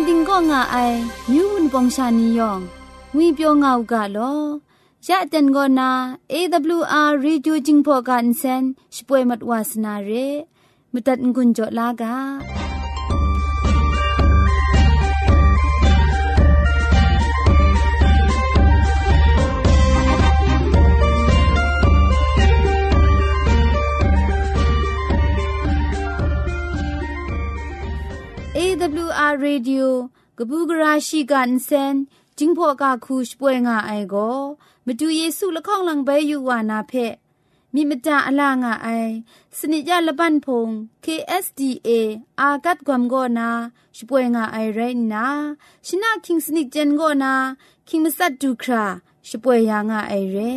กันติงก็ง่าไอมิวนปองชานียองงุยเปียวง่าวกะลอยะเต็นก็นา AWR reducing for kan sen ช่วยมัดวาสนาเรมุตัดงุนจอลากา AWR Radio กบูกราชิกันเซนจิงพอกาคูชป่วยงาไอโกมาดูเยซูละข้องหลังใบอยู่วานาเพมีมตาอลางาไอสนิจยาละบันพง KSDA อากัดกวมโกนาช่วยงาไอไรนาชินาคิงสนิจเจนโกนาคิงมัสัดดูคราช่วยยางาไอเร่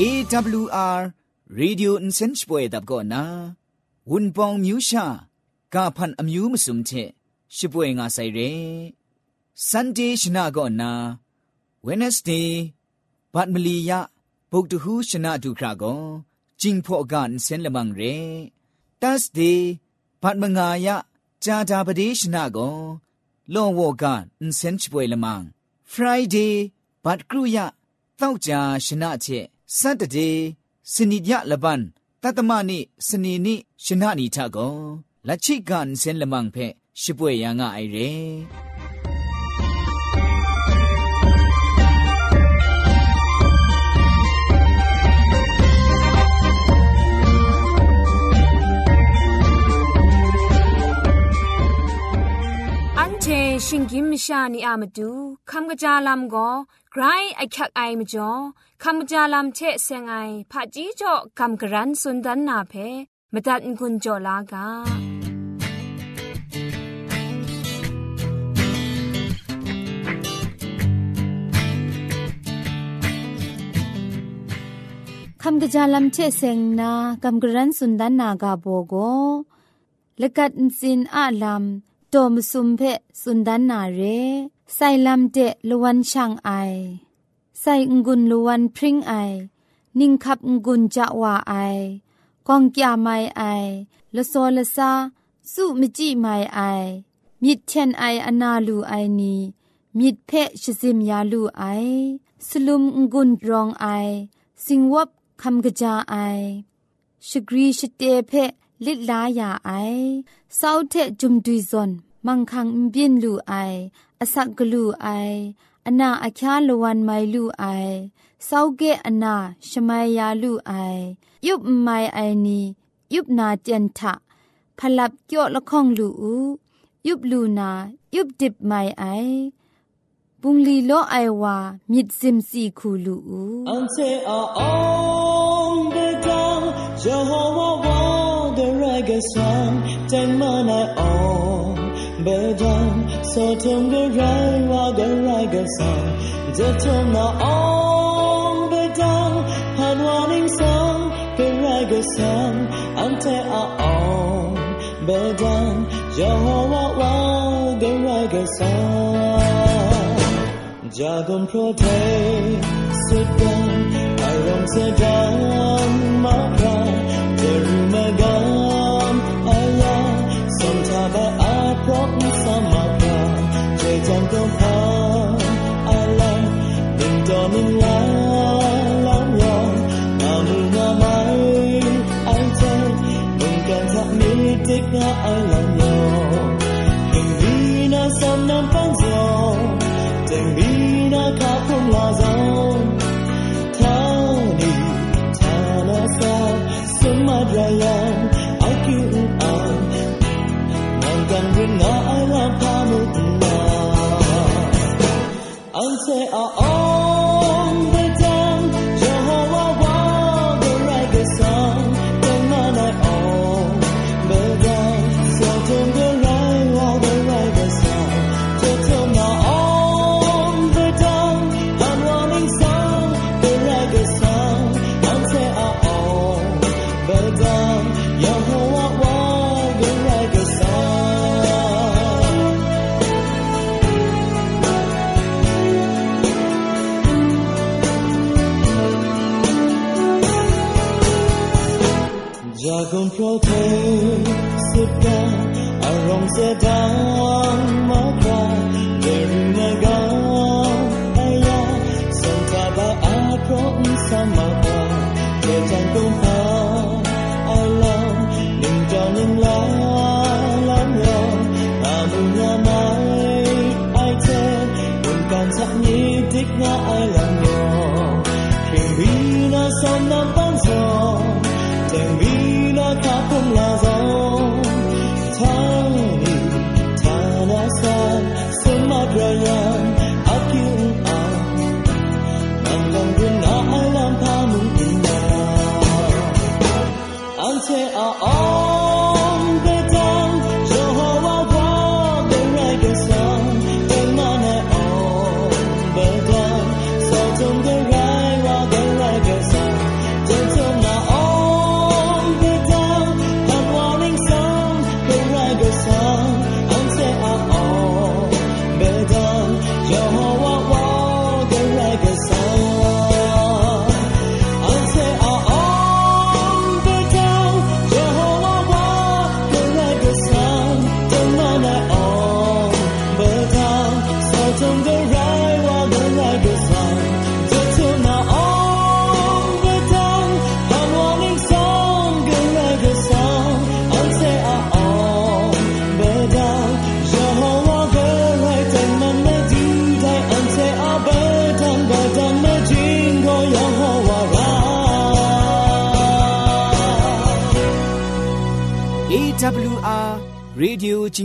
AWR Radio Insenspoi dab go na Wunpong Myu Sha กาพันอมยูมสุมเทชิบวยงาไซเรซันเดชนะก็นาเวเนสเดย์บัดมลียะบุกตหูชนะดูคราก็จิงพอกันเซนละมังเรตัสเดย์บัดมงายะจาดาบเดชนะก็ลอวอกันเซนชิบวยละมังฟรายเดย์บัดกรุยะต้องจาชนะเท สัตตเจสนิยะละบันตัตมะนิสนีนิชนะนิทะกกละชิกันเซนละมังเพชิป่วยยางะไอเรชชิงกิมชานีอามดูคำกระจาลามก็ไกรไอคักไอมจ่ คำกระจาลำเชะเซงไอผาจีจ่อคำกระรันสุนดันนาเพมตัดกุญจ่อลากาคำกระจาลำเชเซงนาคำกระรันสุนดันนากาโบโกละกัดสินอาลำโตมสุมเพสุนดันนาเรไซลัมเดลวันช่างไอ ไซงุนลวนพริ้งไอ นิ่งขับงุนจะว่าไอกองกยาไม่ไอละโซละซาสุมจิไม่ไอ มิดเทนไออนาลูไอนีมิดเพชซิมยาลูไอ สลุมงุนรองไอ สิงวบคำกระจาไอชกรีชเตเพลิดลายาไอเศร้าเทจุมดุยซอนมังคังบินลูไอ อสักกลูไอ အနာအချားလဝန်မိုင်လူအိုင်စောက်ကဲအနာရှမယာလူအိုင်ယုဘမိုင်เจนทะพลับเกี่ยวละข้องลูอูยุบลูนายุบดิบไม่ไอบุงลีโลไอวามิดซิมซีคูลูอูอันเซอองเดจังจะฮอวาวาเดรกซันจงมานอง Bejan Sotum Gurai Wagan Ragan Song Jetum Na Om Bejan Hanwaning Song Piraga Song Ante A Om Bejan Jehovah Wagan Ragan Song Jagun Prote Sudan Aram Sedan Makra Terumagan 我不想冒险倔强的话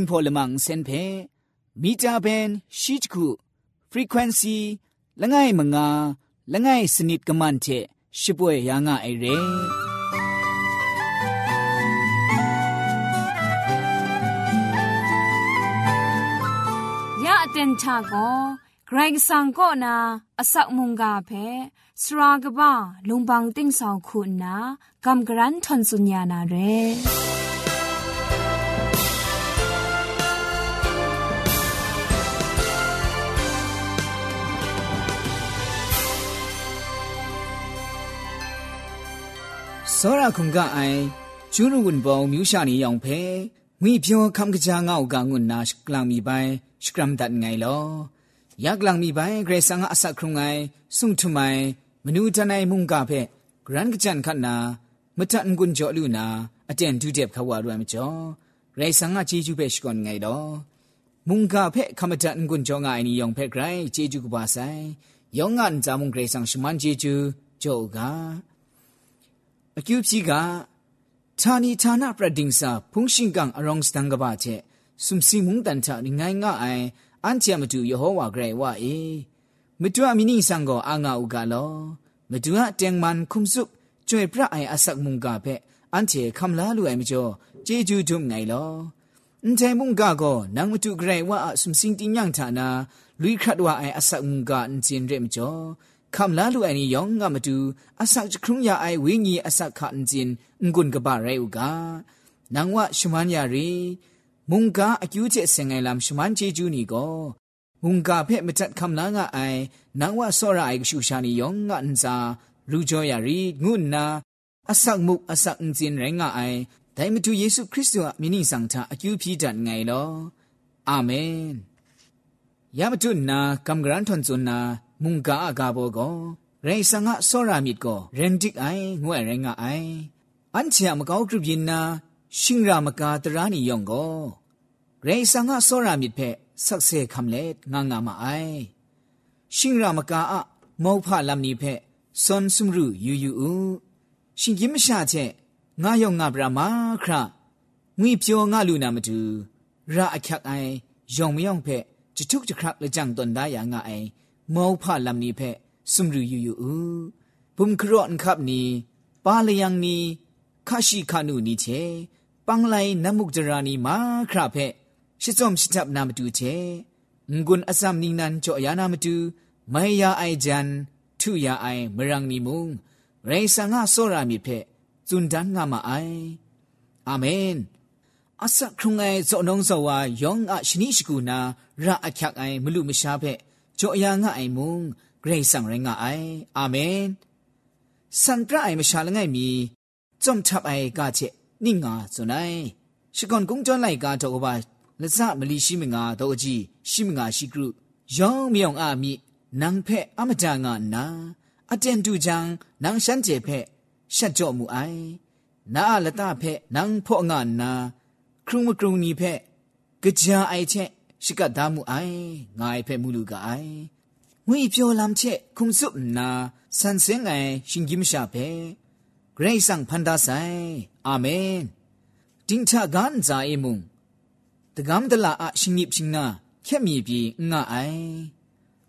พอลมังเซนเพมีจาเบนชิจคุ frequency ละไงมงาละไงสนิดกะมันเทชิป่วยยางะไอเรยะเต็นชาโกไกรสังก็นาอสักมุงกาเพสรากบ้าลุงบังติ้งสองคุณนากำกรันทนสุญญานาเร စောရခုံကအိုင်ကျူးရဝန်ပေါမြူရှာနေရောင်ဖဲငွေပြောခမ်ကကြာငောက်ကငွန်းနာစကလမ်မီပိုင်စကရမ်ဒတ်ငိုင်လောယက်လမ်မီပိုင်ဂရေဆန်အဆက်ခုံငိုင်ဆုံထမိုင်မနူတနိုင်မှုန်ကဖဲဂရန်ကကြန်ခတ်နာမတန်ကွန်ကြောလူနာအတန်ဒူတဲ့ခဝရမကျော်ရေဆန်ကချီကျူပဲရှိကွန်ငိုင်တော့မုန်ကဖဲခမတန်ကွန်ကြောငိုင်နီယောင်ဖဲဂရိုင်ချီကျူကပါဆိုင်ယောငန်ဇာမုန်ဂရေဆန်ရှမန်ချီကျူဂျောက အကျူပြီကဌာနီဌာနပရဒင်းစာဖုန်ရှင်ကန်အရောင်းစတန်ကပါချက်စုံစီမုန်တန်တာငိုင်းငါအိုင်အန်ချာမတူယေဟောဝါဂရေဝါအေမတူအမီနီဆန်ကိုအာငါဥကလောမတူအတန်မန်ခုံစုကျွေပြအိုင်အဆက်မုန်ကဖက်အန်ချေခမ်လာလူအိုင်မကျော်ဂျေဂျူဒုံငိုင်လောအန်ချေမုန်ကကိုနန်မတူဂရေဝါအစုံစင်တင်ညံဌာနာလူခတ်ဝါအိုင်အဆက်မုန်ကအန်ချင်ရဲမကျော် คำลาลูไอนี่ยองงามาดูอาศักจะครุงยาไอวิญีอาศักขันจินงุนกบะไรอุกานางว่าชุมันยารีมุงกาอคิวเจเซงไงลำชุมันเจจูนี่ก็มุงกาเพ่มจัดคำลางาไอนางว่าสอระไอชูชานี่ยองงาอันซารูจอยารีงุนนาอาศักมุกอาศักจินไรงาไอแต่มาดูเยซูคริสต์ว่ามินิสังทาอคิวพีดันไงลออาเมนยามตุนนากำกรันทนจุนนา มุงกาอากาโบโกเรสังะสอรามิดโกเรนดิกไองวยเรงะไออันเชียมกาวกรุบยินนาชิงรามกาตรานิยองโกเรสังะสอรามิดเพสักเซคำเล็ดงางามาไอชิงรามกาอะမောဖလမ်နီဖက်စွန်ဆုမရူယူယူဦးရှင်ကြီးမရှာချက်ငါယောငါဗြမာခရငွေပြောငါလူနာမတူရာအခက်အိုင်ယောင်မယောင်ဖက်จุทุกจุครักละจังตนไ မောဖလမ်နီဖဲစုံရူယူယူဥဘုံခရော့န်ခပ်နီပါလျံနီခါရှိခနုနီချေပန်းလိုက်နမုကြရာနီမာခရဖဲရှစ်စုံရှစ်တပ်နာမတူချေငွန်းအစမ်နီနန်ချောယာနာမတူမိုင်ယာအိုင်ဂျန်ထုယာအိုင်မရန်နီမုံရေဆာငါဆောရာမီဖဲဇွန်ဒန်ငါမအိုင်အာမင်အစခုငိုင်ဇောနုံဇောဝါယောင်အရှနိရှိကူနာရာအခက်အိုင်မလူမရှားဖဲ့ က်ကြောအယာငါအိုင်မုံဂရိတ်ဆန်ရငါအိုင်အာမင်စန်တရအိုင်မရှာလငယ်မီจอมทับไอกาเชนิ่งาสุนัยชิกอนกุงจอนไลกาตอกบาละซะมลีရှိမငါတော့ကြီးရှိမငါရှိကရုယောင်မြောင်အာမိနန်ဖက်အမတငါနာအတန်တူချံနန်ရှန်ကျေဖက်ရှက်ကြော့မှုအိုင်နာလတဖက်နန်ဖော့ငါနာครุงมกรุงนี้เพะกะจ ရှိကဒါမှုအိုင်ငါအဖက်မှုလူကအိုင်ငွေပြောလမ်းချက်ခုံစုနာဆန်စင်ငိုင်ရှင်ကြီးမရှာပဲဂရိတ်ဆန်ဖန်ဒါဆိုင်အာမင်တင်းချာကန်ဇာအေမုံတကမ်ဒလာအရှင်ကြီးရှင်နာခက်မြေပြီးငါအိုင်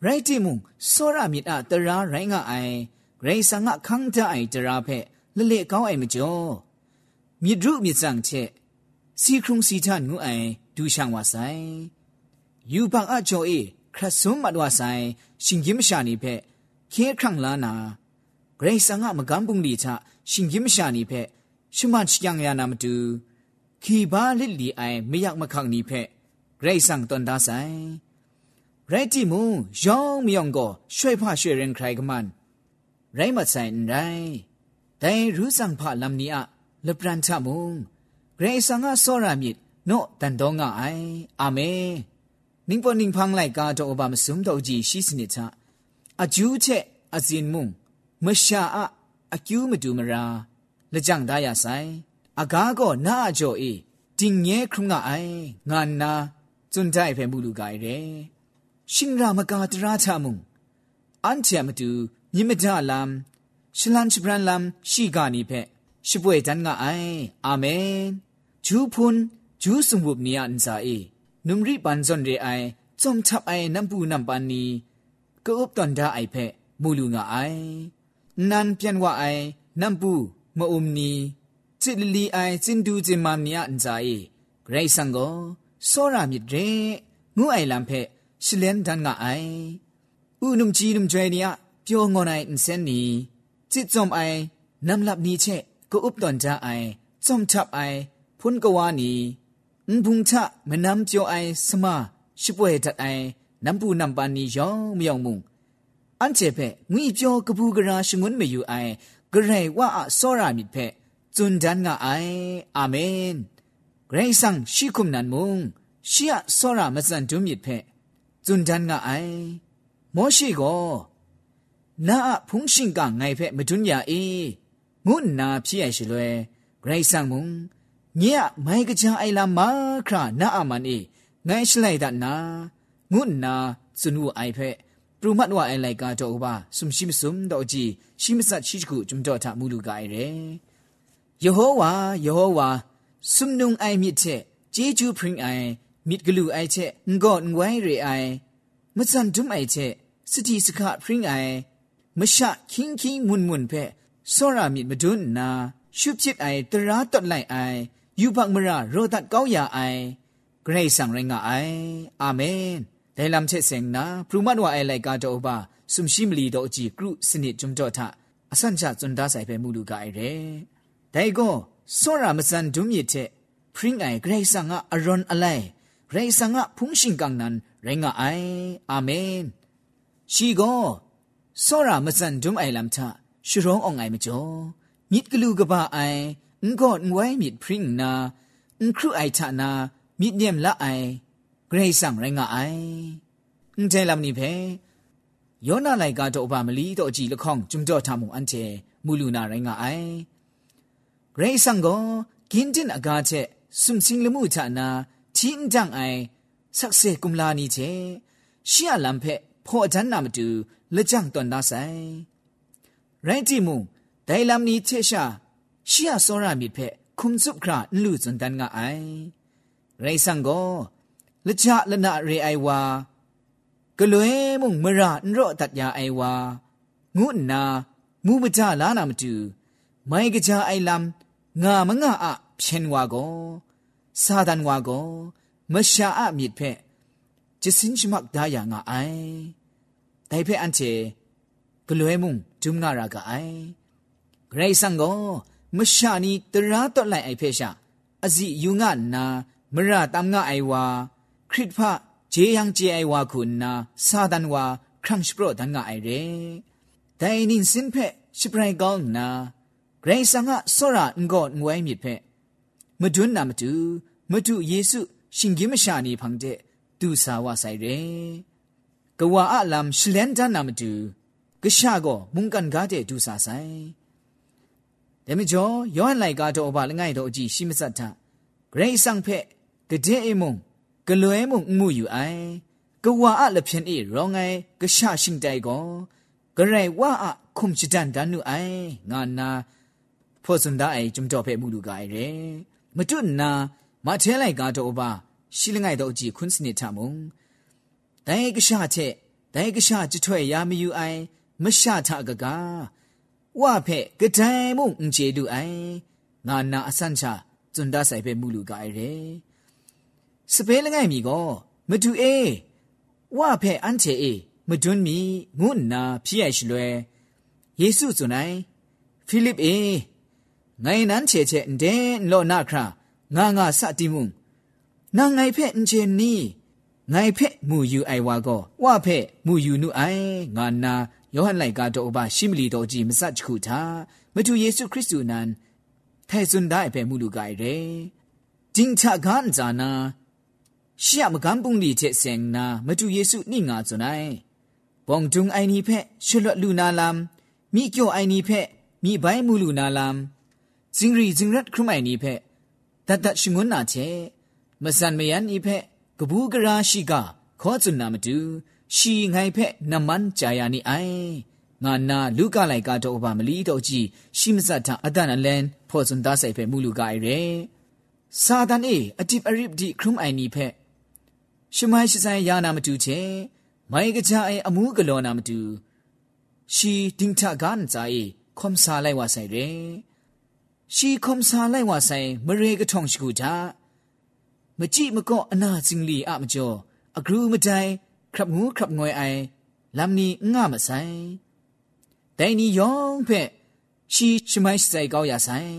ရိုက်တီမုံစောရမြစ်အတရာရိုင်းငါအိုင်ဂရိတ်ဆန်ငါခန်းတအိုင်တရာဖက်လလေကောင်းအိုင်မကျော်မြစ်ဒုမြစ်စံချက်စီခုံစီချန်ငူအိုင်ဒူရှန်ဝါဆိုင် ယူပန်အကျော်အေခရဆုံမတော်ဆိုင်ရှင်ကြီးမရှာနေဖက်ခဲခန့်လာနာဂရိဆန်ကမကန်းပုန်လီချရှင်ကြီးမရှာနေဖက်ရှမန်ချျံရနာမတူခီဘာလစ်လီအိုင်မယက်မခန့်နေဖက်ဂရိဆန်တန်ဒါဆိုင်ရိုက်တီမူယောင်းမြောင်ကိုရွှေဖရွှေရင်ခရိုင်ကမန်ရိုင်းမဆိုင်ရိုင်းဒိုင်ရူးဆောင်ဖလမ်နီအလပရန်ချမုံဂရေဆန်ကစောရမြစ်နော့တန်တော့ငါအိုင်အာမင် 宁波宁旁来家都把么什么都记西斯尼查，阿九切阿金木，么下阿阿九么杜么啦，那讲大呀塞，阿家个那叫伊，今年空那哎，俺那尊在陪母路改嘞，新让么家的拉查木，安切么杜，你么家 lam，是兰是不然 lam，西家尼陪，是不会咱个哎，阿门，主潘主送我尼安在伊。 นุมรีปันซอนเรไอจอมทับไอน้ำปูน้ำปันนีก็อุบตอนดาไอเพมูลูงาไอนันเปียนว่าไอน้ำปูมะอุมนีจิตลีไอจินดูจิมามเนียนซาเอไรสังโกโซรามิเรงูไอลำเพชิเลนดันงาไออุนุมจีนุมจวยเนียเปียวงอนไออินเซนนีจิตจอมไอน้ำลับนี้เชก็อุบตอนดาไอจอมทับไอพุนกวานี န်ဘုံချမနမ်ကျော်အိုင်စမရှိပွဲတတ်အိုင်နမ်ပူနမ်ပန်နီယောင်မြောင်မုံအန်ချေဖဲငွေပြောကပူကရာရှငွန်းမယူအိုင်ဂရေဝါအစောရမိဖဲဇွန်ဒန်ငါအိုင်အာမင်ဂရေဆန်ရှိခုမနန်မုံရှီယစောရမစန်ဒုမြစ်ဖဲဇွန်ဒန်ငါအိုင်မောရှိကိုနာအဖုန်ရှင်ကငိုင်ဖဲမဒွညာအေငုနာဖြစ်ရရှိလွဲဂရေဆန်မုံ ညေမိုင်ကကြအိုင်လာမာခရာနာအမန်အေငိုင်းရှလိုက်တာနာငုနာစွနူအိုင်ဖက်ပရမတ်ဝအိုင်လိုက်ကတော့ဘာဆုမရှိမစုံတော့ကြည့်ရှိမစတ်ရှိခုဂျုံတော့ထမူလူကအိုင်ရဲယေဟောဝါယေဟောဝါဆုမနုံအိုင်မြစ်ချက်ဂျေဂျူပရင်အိုင်မြစ်ဂလူအိုင်ချက်ငေါငွိုင်းရေအိုင်မစန်ဒုံအိုင်ချက်စတိစခပရင်အိုင်မရှခင်းခင်းမွန်မွန်ဖက်စောရမြစ်မဒွန်းနာရှုဖြစ်အိုင်တရာတော့လိုက်အိုင် ယူဘမရာရောဒတ်ကောင်းရာအိုင်ဂရိတ်ဆန်ရင်ငါအိုင်အာမင်ဒိုင်လမ်ချက်စင်နာပရူမတ်ဝအိုင်လိုက်ကတော့ဘာဆုမရှိမလီတော့အကြည့်ကရုစနစ်ဂျုံတော့ထအစန်ချဇွန်ဒါဆိုင်ပဲမူလူကအိုင်ရဲဒိုင်ကောစောရမစန်ဒုမြစ်တဲ့ဖရင်အိုင်ဂရိတ်ဆန်ငါအရွန်အလိုက်ဂရိတ်ဆန်ငါဖုန်ရှင်ကန်နန်ရင်ငါအိုင်အာမင်ရှိကောစောရမစန်ဒုမအိုင်လမ်ချရှုရောင်းအောင်အိုင်မကျော်မြစ်ကလူကပါအိုင် งกอดไว้มิดพริ้งนาอุครูไอทานามิดเนียมละไอเกรซังไรงาไออุใจลำนี้เพယောနာလိုက်ကတော့ဘာမလီတော့ကြည်လခေါင်จุမ်တော့ထမှုအန်ချေမူလူနာရိုင်းကအိုင်ဂရိဆန်ကိုဂင်းတင်အကားချက်စုံစင်းလမှုချနာချင်းတန်အိုင်ဆက်စေကုမလာနီချေရှီယလမ်ဖက်ဖောအဂျန်နာမတူလက်ကြံတွန်ဒါဆိုင်ရိုင်းတီမူဒိုင်လမ်နီချေရှာ ชียสอรามิเพคุมซุบคราลูจุนตันงาไอไรสังโกละจะละนะเรไอวา กลวยมุงมระนรอตัดยาไอวางูนามูมจาลานามตูไม่กะจาไอลำงามงะอะเพ่นวาโกซาดันวาโกมชาอะมิดเพจิสินชมักดายางะไอไดเพอันเจกลวยมุงจุมงารากะไอเกรซังโก မရှာနီတရာတော့လိုက်အိုက်ဖဲရှာအစီယူငါနာမရတမ်ငါအိုင်ဝါခရစ်ဖဂျေယံဂျေအိုင်ဝါခုနာစာဒန်ဝါခရန့်စပရဒန်ငါအိုင်ရဲဒိုင်နင်းစင်ဖဲစပရိုင်ကောနာဂရိဆာငါဆောရာငေါငွိုင်းမြစ်ဖဲမဒွန်းနာမတူမတူယေစုရှင်ကြီးမရှာနီဖန်တဲ့ဒုစာဝဆိုင်ရဲကဝါအလမ်ရှလန်ဒန်နာမတူကရှာကောမုန်ကန်ကားတဲ့ဒုစာဆိုင် ဒါမကျော်ယောဟန်လိုက်ကားတော့ဘာလငိုင်တော့အကြည့်ရှိမစတ်ထဂရိတ်ဆောင်ဖက်ကတဲ့အမုံကလွဲမုံမှုယူအိုင်ကဝါအလဖြင်အေရောငိုင်ကရှာရှင်တိုင်ကိုဂရိတ်ဝါအခုံချဒန်ဒန်နုအိုင်ငါနာဖောစန်ဒအိုင်ဂျုံတော့ဖက်မှုလူကိုင်ရဲမတွနာမထဲလိုက်ကားတော့ဘာရှိလငိုင်တော့အကြည့်ခွန်းစနစ်ထမုံဒိုင်ကရှာချက်ဒိုင်ကရှာကြထွဲ့ရမယူအိုင်မရှာထကကား ဝဖဲကတိုင်မုံအင်ကျေလူအိုင်ငါနာအဆန့်ချဇွန်ဒါဆိုင်ဖဲမူလူကအိုင်ရဲစပဲလငိုင်မီကောမတူအေဝဖဲအန်ချေအေမဒွန်းမီငုနာဖြစ်ရရှိလွယ်ယေစုဇွန်နိုင်ဖိလိပအေငိုင်နန်းချေချေဒဲလောနာခရာငါငါစတိမှုနာငိုင်ဖဲအင်ချေနီ ငိုင်ဖဲမူယူအိုင်ဝါကောဝဖဲမူယူနုအိုင်ငါနာယောဟန်လိုက်ကတော့ဘာရှိမလီတော်ကြီးမစတ်ချခုတာမတူယေရှုခရစ်သူနန်ထဲစွန်ဒိုင်ဖဲမူလူကိုင်ရဲဂျင်းချကန်ဇာနာရှီယမကန်ပုန်လီချက်စင်နာမတူယေရှုနိငါဇွန်နိုင်ဘောင်တုံအိုင်နီဖဲရှလွတ်လူနာလမ်မိကျော်အိုင်နီဖဲမိဘိုင်းမူလူနာလမ်ဇင်းရီဇင်းရတ်ခရမိုင်နီဖဲတတ်တရှငွန်းနာချေမစန်မယန်ဤဖဲက ဘူးကရာရှိကခေါ်စွန်နာမတူရှီငိုင်ဖက်နမန်ဂျာယာနီအိုင်ငါနာလူကလိုက်ကတော့ဘာမလီတော့ကြည့်ရှိမစတ်ထအဒန်အလန်ဖော်စွန်သားဆိုင်ဖက်မူလူကအိုင်ရဲစာဒန်အေအတိပအရစ်ဒီခရုမ်အိုင်နီဖက်ရှမိုင်းရှိဆိုင်ယာနာမတူချေမိုင်ကကြအိုင်အမှုကလောနာမတူရှီတင်းထကန်ဇာအေခွန်ဆာလိုက်ဝဆိုင်ရဲရှီခွန်ဆာလိုက်ဝဆိုင်မရေကထုံရှိကူတာ မကြည့်မကော့အနာစင်လီအမကျော်အဂရုမတိုင်ခရပ်ငူခရပ်ငွေအိုင်လမ်နီငါမဆိုင်တိုင်နီယောင်ဖက်ရှီချမိုင်းဆိုင်ကောက်ရဆိုင်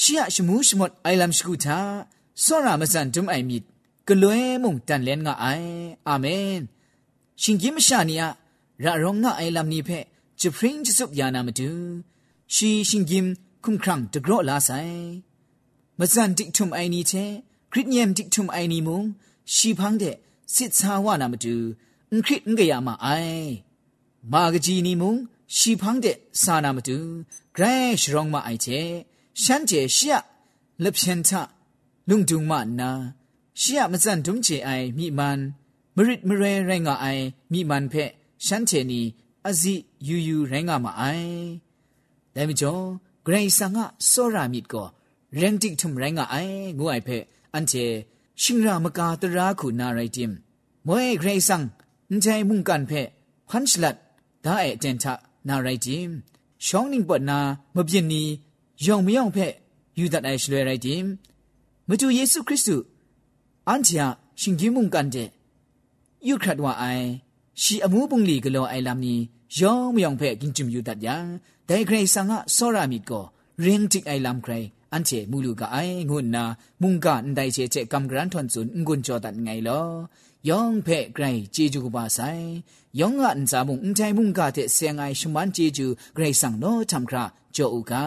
ရှီယရှမူးရှမော့အိုင်လမ်ရှကူတာစောရာမစန်ဒွမ်အိုင်မီကလွဲမုန်တန်လန်ငါအိုင်အာမင်ရှင်ကြီးမရှာနီယရာရောငါအိုင်လမ်နီဖက်ဂျပရင်းဂျစုပ်ယာနာမတူရှီရှင်ကြီးခုံခရံတဂရော့လာဆိုင်မစန်တိထုံအိုင်နီတဲ့ สุบยานามาดูชีชิงกิมคุ้มครั่งจะกรอลาใส่มาสันดิกทุมไอนี้เชคริตเยมดิกทุมไอนี้มุงชีพังเดစစ်ချာဝနာမတူအင်ခရစ်ငရမအိုင်မာဂဂျီနီမုံရှီဖန်းတဲ့စာနာမတူဂရဲရှရောင်းမအိုင်ချေရှမ်းကျဲရှရလက်ဖြန်ထလုံဒုံမနာရှရမစန်ဒုံချေအိုင်မိမန်မရစ်မရဲရဲငါအိုင်မိမန်ဖက်ရှမ်းချေနီအဇီယူယူရဲငါမအိုင်ဒါမကျော်ဂရိဆာငါစောရာမစ်ကိုရန်တိထုံရဲငါအိုင်ငိုအိုင်ဖ อันเจชิงรามกาตราขุนาไรติมมวยเกรซังนใจมุ่งกันเพพันชลัดดาเอเจนทะนาไรติมช่องนิ่งปดนามเบียนนียองไม่ยองเพยูดัดไอชลวยไรติมมจูเยซูคริสต์อันเจชิงกิมุ่งกันเจยูครัดว่าไอชีอมูบุงลีกโลไอลามนียองไม่ยองเพกินจุมยูดัดยังแต่เกรซังอะโซรามิดก็เรียงจิกไอลามใคร อันเจมูลูกไองุนนามุงกานไดเจเจกัมกรันทอนซุนงุนจอดันไงลอยองเพ่ไกรเจจูกบาไซยองอันจามุงใจมุงกาเตเซียงไอชมันเจจูไกรสังโนทำคราโจอูกา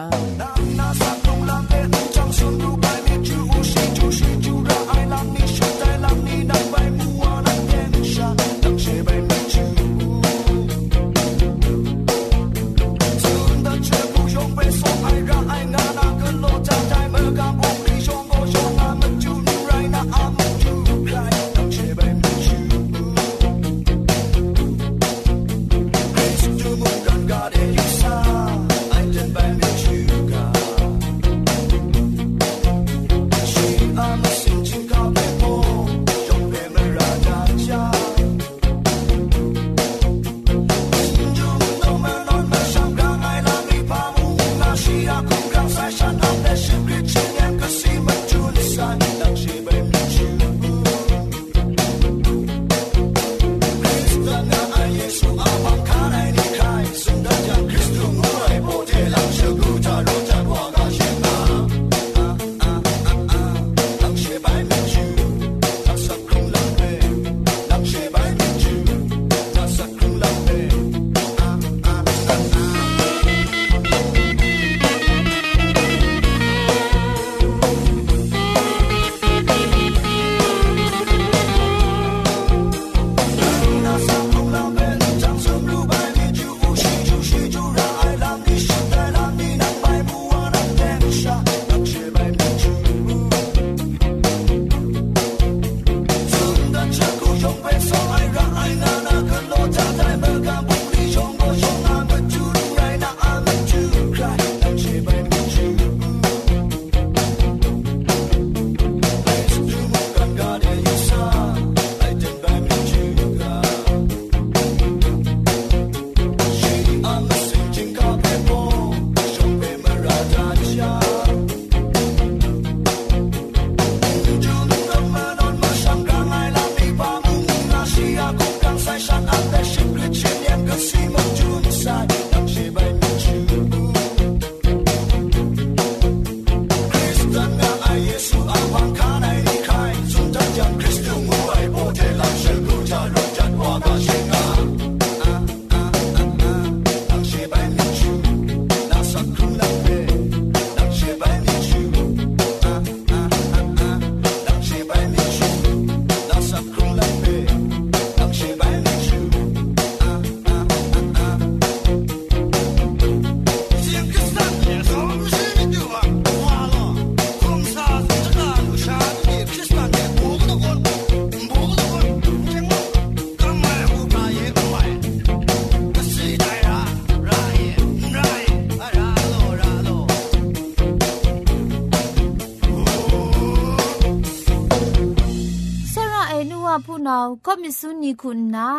งก็มิสุนีคุณนา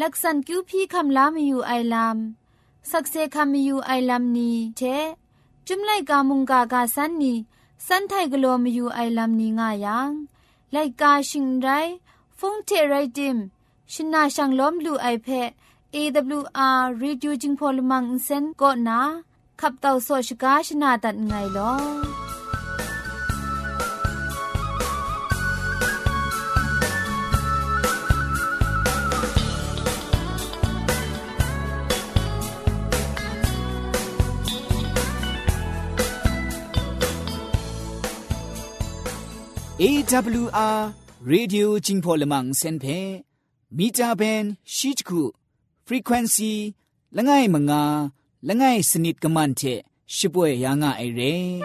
ลักษณคิวพี่คำลามีอยู่ไอลามสักเซคำมีอยู่ไอลามนี้เทจุมไลกามุงกากาสันนีสันไทกลัวมีอยู่ไอลามนี้ง่ายังไลกาชิงไรฟงเทไรดิมชินาชังล้อมลูไอเพ AWR Reducing Polymer Insen ก็นาขับเต่าโซชกาชนาตัดไงลอ AWR Radio Jingpo Lemang Senpe Mita Ben Shichku Frequency Langai Manga Langai Snit Kamante Shipwe Yanga Ere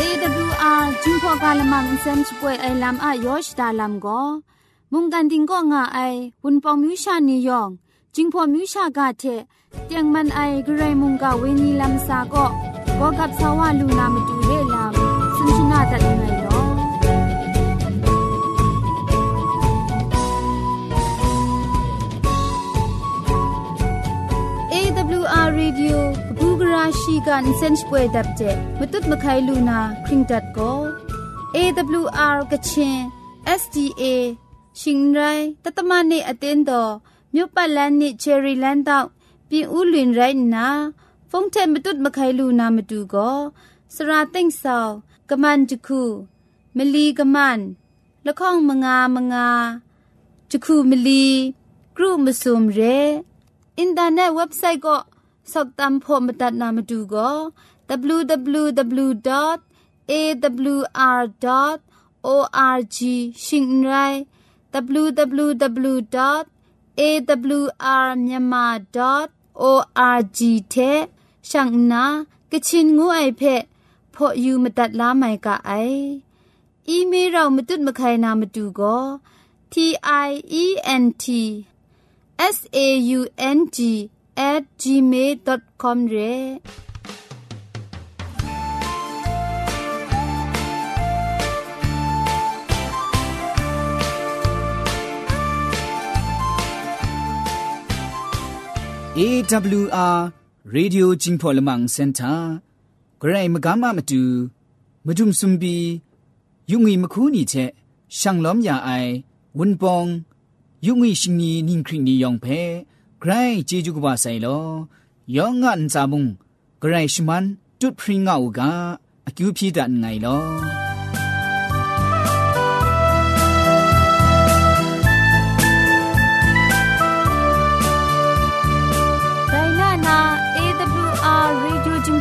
AWR Jingpo Kalamang Sen Shipwe Lam A Yosh Dalam Go Mungan Ding Go Nga Ai Wun Pong Mu Sha Ni Yong ายอชดาลำก็มุงกันดิงก็ง่าไอวุนปองมิวชานียองจิงพอมิวชากาเทเตียงมันไอกระไรมุงกาเวนีลำซาก็ก็กับสาวาลูนามาดูเรลำสุนชนาตัดไงลอ AWR Radio บูกราชีกันเซนช่วยดับเจมตุดมะไคลูนาคริงดัดก็ AWR กะชิน SDA ชิงไรตัตมะเนอเตนดอ မြို့ပတ်လန်းနစ်ချယ်ရီလန်းတောက်ပြင်ဦးလွင်ရိုင်းနာဖုန်ထဲမတုတ်မခိုင်လူနာမတူကိုစရာသိမ့်ဆောင်ကမန်တခုမလီကမန်လခေါင်မငါမငါတခုမလီกรุมสุมเรอินเทอร์เน็ตเว็บไซต์ก็สอบตามพอมตัดนามาดูก็ www.awr.org ชิงไร www. awrmyanmar.org တဲ့ရှန့်နာကချင်ငူအိုက်ဖက်ဖော်ယူမတတ်လားမိုင်ကအိုင်အီးမေးလ်တော့မတုတ်မခိုင်နာမတူကော t i e n t s a u n g @gmail.com ရဲ့ AWR Radio Jingpo Lamang Center ဂရိုင်မကမမတူမဒုံစွန်ဘီယုံငီမခုနီချက်ရှန်လောမြအိုင်ဝွန်ပောင်ယုံငီရှင်နီနင်းခရင်နီယောင်ဖဲဂရိုင်ဂျေဂျူကဘာဆိုင်လောယောငန်ဇာမုံဂရိုင်ရှမန်တွတ်ဖရင်ငါအူကအကျူဖြီတန်ငိုင်လော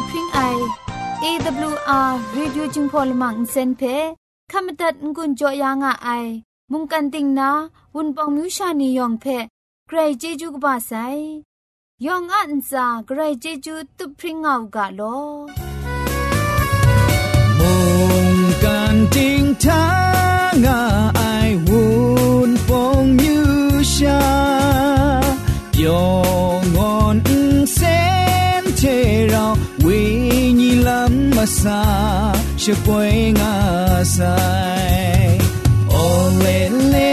ลพริ้งไอ AWR Radio จึงพอลมังเซนเพขมตัดงุนจอยางอไอ มุงกันติงนาวุนปองมิวชานียองเพใครเจจูกบาไซยองอันซาใครเจจูตุพริ้งเอากาลอมุงกันติงทางไ sa she poi nga sai o le le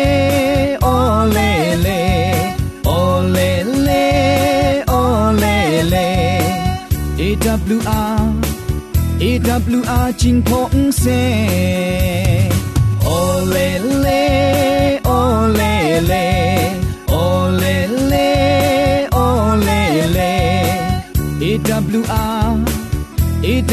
o le le o le le o le le e w r e w r jing phong se o le le o le le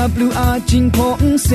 AWR จิงพงเซ